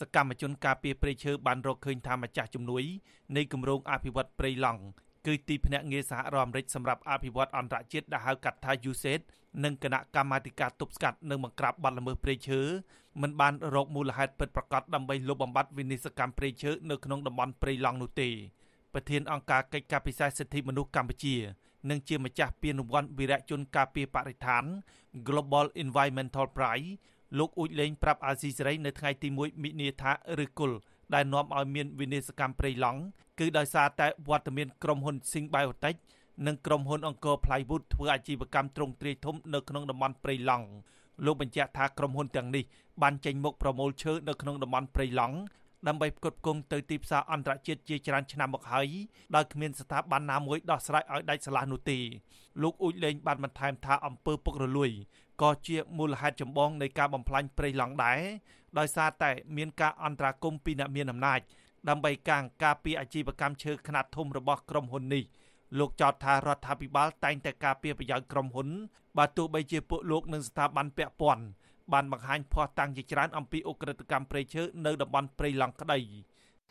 សកម្មជនការពារព្រៃឈើបានរកឃើញថាម្ចាស់ជំនួយនៃគម្រោងអភិវឌ្ឍព្រៃឡង់គឺទីភ្នាក់ងារសហរដ្ឋអាមេរិកសម្រាប់អភិវឌ្ឍអន្តរជាតិដែលហៅកាត់ថា USAID និងគណៈកម្មាធិការទប់ស្កាត់និងបង្ក្រាបបទល្មើសព្រៃឈើមិនបានរកមូលហេតុពិតប្រាកដដើម្បីលុបបំបាត់វិនិស្សកម្មព្រៃឈើនៅក្នុងតំបន់ព្រៃឡង់នោះទេប្រធានអង្គការកិច្ចការពិសេសសិទ្ធិមនុស្សកម្ពុជានិងជាម្ចាស់ពានរង្វាន់វីរៈជនការពារបរិស្ថាន Global Environmental Prize លោកអ៊ូចលេងប្រាប់អាស៊ីសេរីនៅថ្ងៃទី1មិនិនាថាឬគុលដែលនាំឲ្យមានវិនិស្សកម្មព្រៃឡង់គឺដោយសារតែវត្តមានក្រុមហ៊ុន Sing Biotech និងក្រុមហ៊ុនអង្គរ Plywood ធ្វើអាជីវកម្មទ្រង់ទ្រាយធំនៅក្នុងតំបន់ព្រៃឡង់លោកបញ្ជាក់ថាក្រុមហ៊ុនទាំងនេះបានចេញមុខប្រមូលឈើនៅក្នុងតំបន់ព្រៃឡង់ ដើម្បីផ្គត់ផ្គង់ទៅទីផ្សារអន្តរជាតិជាច្រើនឆ្នាំមកហើយដោយគ្មានស្ថាប័នណាមួយដោះស្រាយឲ្យដាច់ស្រឡះនោះទេលោកអ៊ូចលេងបានបន្ថែមថាអំពើពុករលួយក៏ជាមូលហេតុចម្បងនៃការបំផ្លាញព្រៃឡង់ដែរដោយសារតែមានការអន្តរាគមពីអ្នកមានអំណាចដើម្បីកាងការពារអាជីវកម្មឈើខ្នាតធំរបស់ក្រុមហ៊ុននេះលោកចោទថារដ្ឋាភិបាលតែងតែការពារប្រយោជន៍ក្រុមហ៊ុនបើទោះបីជាពួកលោកនិងស្ថាប័នពាក់ព័ន្ធ បានបង្ហាញភ័ស្តុតាងជាច្រើនអំពីអ ுக ្រិតកម្មព្រៃឈើនៅតំបន់ព្រៃឡង់ក្តី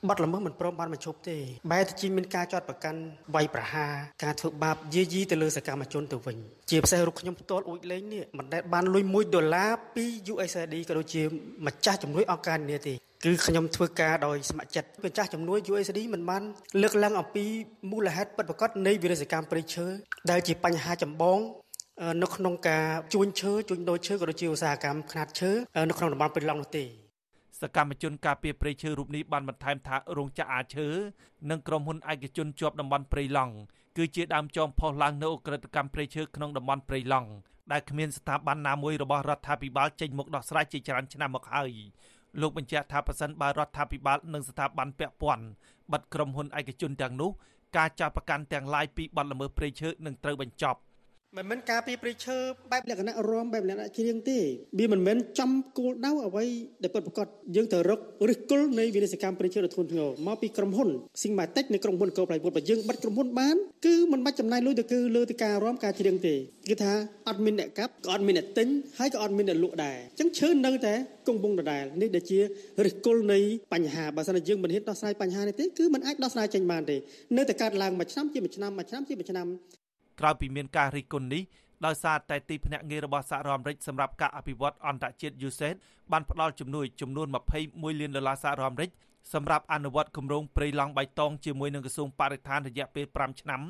បាត់ល្មើសមិនព្រមបានបញ្ឈប់ទេបែរទៅជាមានការចាត់ប្រកាន់វាយប្រហារការធ្វើបាបយាយីទៅលើសកម្មជនទៅវិញជាពិសេសរូបខ្ញុំផ្ទាល់អួចលេងនេះមិនដែលបានលុយ1ដុល្លារពី USAID ក៏ដូចជាម្ចាស់ជំនួយអង្គការនានាទេគឺខ្ញុំធ្វើការដោយស្ម័គ្រចិត្តម្ចាស់ជំនួយ USAID មិនបានលើកឡើងអំពីមូលហេតុពិតប្រាកដនៃវិរសកម្មព្រៃឈើដែលជាបញ្ហាចម្បង នៅក្នុងការជួញឈើជួញដូរឈើក៏ដូចជាឧស្សាហកម្មខ្នាតឈើនៅក្នុងតំបន់ព្រៃឡង់នោះទេសកម្មជនការពារព្រៃឈើរូបនេះបានបន្ថែមថារោងចក្រអាឈើនិងក្រុមហ៊ុនឯកជនជាប់តំបន់ព្រៃឡង់គឺជាដើមចមផុសឡើងនៅអក្រិតកម្មព្រៃឈើក្នុងតំបន់ព្រៃឡង់ដែលគ្មានស្ថាប័នណាមួយរបស់រដ្ឋាភិបាលចេញមកដោះស្រាយជាច្រើនឆ្នាំមកហើយលោកបញ្ជាក់ថាប្រសិនបើរដ្ឋាភិបាលនិងស្ថាប័នពាក់ព័ន្ធបិទក្រុមហ៊ុនឯកជនទាំងនោះការចាប់ប្រកាន់ទាំងឡាយពីបទល្មើសព្រៃឈើនឹងត្រូវបញ្ចប់ មិនមែនការពីព្រៃឈើបែបលក្ខណៈរំបែបលក្ខណៈជ្រៀងទេវាមិនមែនចំគោលដៅអ្វីដែលពិតប្រាកដយើងទៅរកឫសគល់នៃវិនិស្សកម្មព្រៃឈើដ៏ធ្ងន់ធ្ងរមកពីក្រុមហ៊ុន Sigmatic នៃក្រុមហ៊ុនកោប្រៃពុតបើយើងបិទក្រុមហ៊ុនបានគឺមិនបាច់ចំណាយលុយទៅគឺលើទៅការរំការជ្រៀងទេគឺថាអត់មានអ្នកកាប់ក៏អត់មានអ្នកទិញហើយក៏អត់មានអ្នកលក់ដែរអញ្ចឹងឈើនៅតែគង់វង្សដដែលនេះដែលជាឫសគល់នៃបញ្ហាបើសិនជាយើងមិនហ៊ានដោះស្រាយបញ្ហានេះទេគឺมันអាចដោះស្រាយចេញបានទេនៅតែកើតឡើងមួយឆ្នាំជាមួយឆ្នាំមួយឆ្នាំជាមួយឆ្នាំ ក្រោយពីមានការរិះគន់នេះដោយសារតែទីភ្នាក់ងាររបស់សហរដ្ឋអាមេរិកសម្រាប់ការអភិវឌ្ឍអន្តរជាតិ USAID បានផ្ដល់ជំនួយចំនួន21លានដុល្លារសហរដ្ឋអាមេរិកសម្រាប់អនុវត្តគម្រោងព្រៃឡង់បៃតងជាមួយនឹងក្រសួងបរិស្ថានរយៈពេល5ឆ្នាំ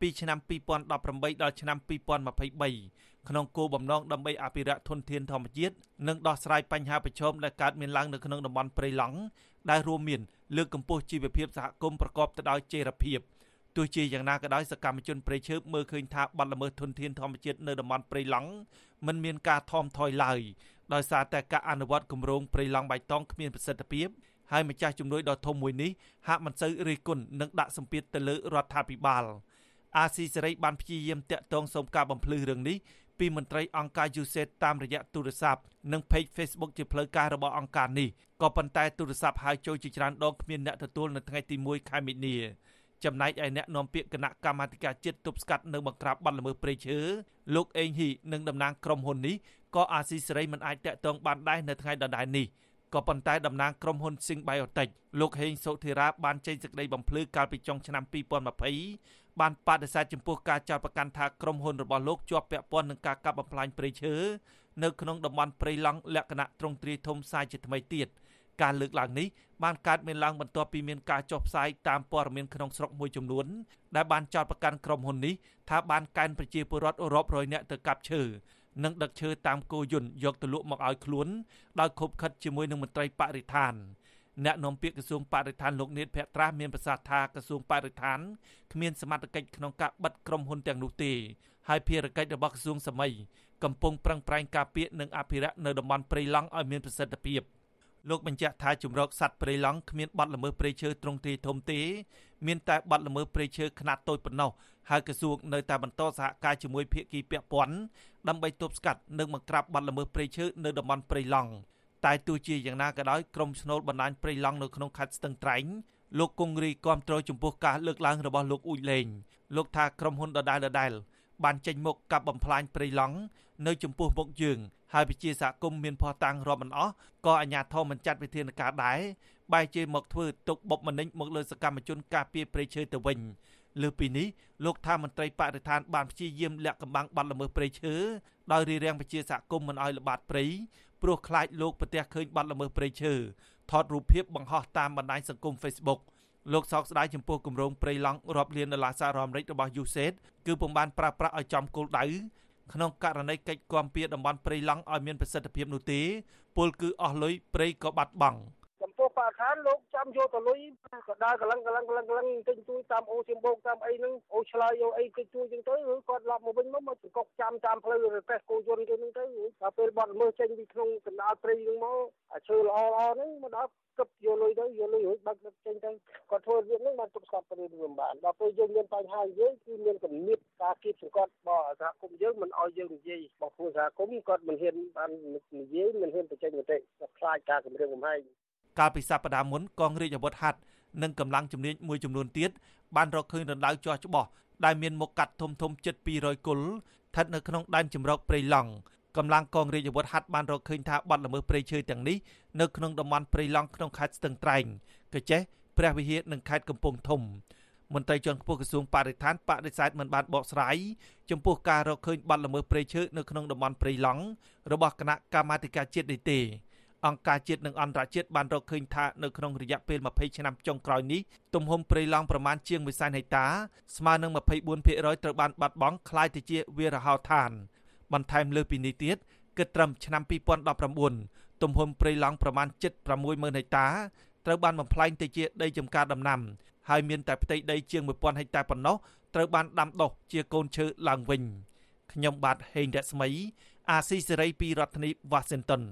ពីឆ្នាំ2018ដល់ឆ្នាំ2023ក្នុងគោលបំណងដើម្បីអភិរក្សធនធានធម្មជាតិនិងដោះស្រាយបញ្ហាប្រឈមដែលកើតមានឡើងនៅក្នុងតំបន់ព្រៃឡង់ដែលរួមមានលើកកម្ពស់ជីវភាពសហគមន៍ប្រកបទៅដោយចីរភាព ទោះជាយ៉ាងណាក៏ដោយសកម្មជនព្រៃឈើមើលឃើញថាបាត់ល្មើសធនធានធម្មជាតិនៅតំបន់ព្រៃឡង់មិនមានការថមថយឡើយដោយសារតែការអនុវត្តគម្រោងព្រៃឡង់បៃតងគ្មានប្រសិទ្ធភាពហើយម្ចាស់ជំនួយដ៏ធំមួយនេះហាក់មិនសូវរិះគន់និងដាក់សម្ពាធទៅលើរដ្ឋាភិបាលអាស៊ីសេរីបានព្យាយាមតាក់ទងសូមការបំភ្លឺរឿងនេះពីមន្ត្រីអង្គការ USAID តាមរយៈទូរស័ព្ទនិង Page Facebook ជាផ្លូវការរបស់អង្គការនេះក៏ប៉ុន្តែទូរស័ព្ទហៅចូលជាច្រើនដងគ្មានអ្នកទទួលនៅថ្ងៃទី1ខែមិនិនា ចំណែកឯអ្នកនាំពាក្យគណៈកម្មាធិការជាតិទប់ស្កាត់និងបង្ក្រាបបទល្មើសព្រៃឈើលោកអេងហ៊ីនិងតំណាងក្រុមហ៊ុននេះក៏អាស៊ីសេរីមិនអាចតាក់ទងបានដែរនៅថ្ងៃដដែលនេះក៏ប៉ុន្តែតំណាងក្រុមហ៊ុន Sing Biotech លោកហេងសុធិរាបានចេញសេចក្តីបំភ្លឺកាលពីចុងឆ្នាំ2020បានបដិសេធចំពោះការចោទប្រកាន់ថាក្រុមហ៊ុនរបស់លោកជាប់ពាក់ព័ន្ធនឹងការកាប់បំផ្លាញព្រៃឈើនៅក្នុងតំបន់ព្រៃឡង់លក្ខណៈទ្រង់ទ្រាយធំសាយជាថ្មីទៀត។ ការលើកឡើងនេះបានកើតមានឡើងបន្ទាប់ពីមានការចុះផ្សាយតាមព័ត៌មានក្នុងស្រុកមួយចំនួនដែលបានចោទប្រកាន់ក្រុមហ៊ុននេះថាបានកេណ្ឌប្រជាពលរដ្ឋរាប់រយនាក់ទៅកាប់ឈើនិងដឹកឈើតាមគោយន្តយកទៅលក់មកឲ្យខ្លួនដោយខົບខិតជាមួយនឹងមន្ត្រីបរិស្ថានអ្នកនាំពាក្យក្រសួងបរិស្ថានលោកនេតភក្ត្រាស់មានប្រសាសន៍ថាក្រសួងបរិស្ថានគ្មានសមត្ថកិច្ចក្នុងការបិទក្រុមហ៊ុនទាំងនោះទេហើយភារកិច្ចរបស់ក្រសួងសម័យកំពុងប្រឹងប្រែងការពារនិងអភិរក្សនៅតំបន់ព្រៃឡង់ឲ្យមានប្រសិទ្ធភាព។ លោកបញ្ជាក់ថាជំរកសត្វព្រៃឡង់គ្មានបាត់ល្មើសព្រៃឈើត្រង់ទ្រាយធំទេមានតែបាត់ល្មើសព្រៃឈើខ្នាតតូចប៉ុណ្ណោះហើយក្រសួងនៅតែបន្តសហការជាមួយភាគីពាក់ព័ន្ធដើម្បីទប់ស្កាត់និងបង្ក្រាបបាត់ល្មើសព្រៃឈើនៅតំបន់ព្រៃឡង់តែទោះជាយ៉ាងណាក៏ដោយក្រមស្នូលបណ្ដាញព្រៃឡង់នៅក្នុងខេត្តស្ទឹងត្រែងលោកគង្រីគាំទ្រចំពោះការលើកឡើងរបស់លោកអ៊ូចលេងលោកថាក្រុមហ៊ុនដដែលដដែល បានចេញមុខកាប់បំផ្លាញព្រៃឡង់នៅចំពោះមុខយើងហើយវិជាសហគមន៍មានភ័ស្តុតាងរាប់មិនអស់ក៏អាជ្ញាធរមិនចាត់វិធានការដែរបែរជាមកធ្វើទុកបុកម្នេញមកលើសកម្មជនការពារព្រៃឈើទៅវិញលើពីនេះលោកថាមន្ត្រីបរិស្ថានបានព្យាយាមលាក់កំបាំងបាត់ល្មើសព្រៃឈើដោយរៀបរៀងវិជាសហគមន៍មិនឲ្យល្បាតព្រៃព្រោះខ្លាចលោកប្រទះឃើញបាត់ល្មើសព្រៃឈើថតរូបភាពបង្ហោះតាមបណ្ដាញសង្គម Facebook លោកសោកស្ដាយចំពោះគម្រោងព្រៃឡង់រាប់លានដុល្លារសហរដ្ឋអាមេរិករបស់ USAID គឺពុំបានប្រើប្រាស់ឲ្យចំគោលដៅក្នុងករណីកិច្ចគាំពៀតំបន់ព្រៃឡង់ឲ្យមានប្រសិទ្ធភាពនោះទេពលគឺអស់លុយព្រៃក៏បាត់បង់។ បរិស្ថានលោកចាំយកទៅលុយក៏ដើរកលឹងកលឹងកលឹងកលឹងទិញជួយតាមអូសៀមបោកតាមអីហ្នឹងអូឆ្លើយយកអីគេជួយចឹងទៅឬគាត់ឡប់មកវិញមកមកកុកចាំតាមផ្លូវរទេះគោយន្តគេហ្នឹងទៅដល់ពេលបាត់មើលចេញពីក្នុងកណ្ដាលព្រៃហ្នឹងមកអាឈើល្អល្អហ្នឹងមកដល់គប់យកលុយទៅយកលុយរួចបាត់ចេញទៅគាត់ធ្វើ việc ហ្នឹងបានទុកស្កាត់ទៅរឿងបានដល់ពេលយើងមានបញ្ហាយើងគឺមានគំនិតការគៀបសង្កត់របស់សហគមន៍យើងមិនឲ្យយើងនិយាយរបស់ពួកសហគមន៍គាត់មិនហ៊ានបាននិយាយមិនហ៊ានបញ្ចេញមតិគាត់ខ្លាចការគម្រាមកំហែង កាលពីសប្តាហ៍មុនកងរាជអាវុធហត្ថនិងកម្លាំងជំនាញមួយចំនួនទៀតបានរកឃើញរណ្ដៅជាស់ច្បោះដែលមានមុខកាត់ធំធំជិត200គល់ស្ថិតនៅក្នុងដែនជម្រកព្រៃឡង់កម្លាំងកងរាជអាវុធហត្ថបានរកឃើញថាបាត់ល្មើសព្រៃឈើទាំងនេះនៅក្នុងតំបន់ព្រៃឡង់ក្នុងខេត្តស្ទឹងត្រែងកចេះព្រះវិហារនិងខេត្តកំពង់ធំមន្ត្រីជាន់ខ្ពស់ក្រសួងបរិស្ថានបដិសេធមិនបានបកស្រាយចំពោះការរកឃើញបាត់ល្មើសព្រៃឈើនៅក្នុងតំបន់ព្រៃឡង់របស់គណៈកម្មាធិការជាតិនេះទេ អង្គការជាតិនិងអន្តរជាតិបានរកឃើញថានៅក្នុងរយៈពេល20ឆ្នាំចុងក្រោយនេះទំហំព្រៃឡង់ប្រមាណជាង1សែនហិកតាស្មើនឹង24%ត្រូវបានបាត់បង់ក្លាយទៅជាវាលរហោឋាន បន្ថែមលើពីនេះទៀតគិតត្រឹមឆ្នាំ2019ទំហំព្រៃឡង់ប្រមាណ760,000ហិកតាត្រូវបានបំផ្លាញទៅជាដីចម្ការដំណាំហើយមានតែផ្ទៃដីជាង1000ហិកតាប៉ុណ្ណោះត្រូវបានដាំដុះជាកូនឈើឡើងវិញខ្ញុំបាទហេងរស្មី អាស៊ីសេរីពីរដ្ឋធានី Washington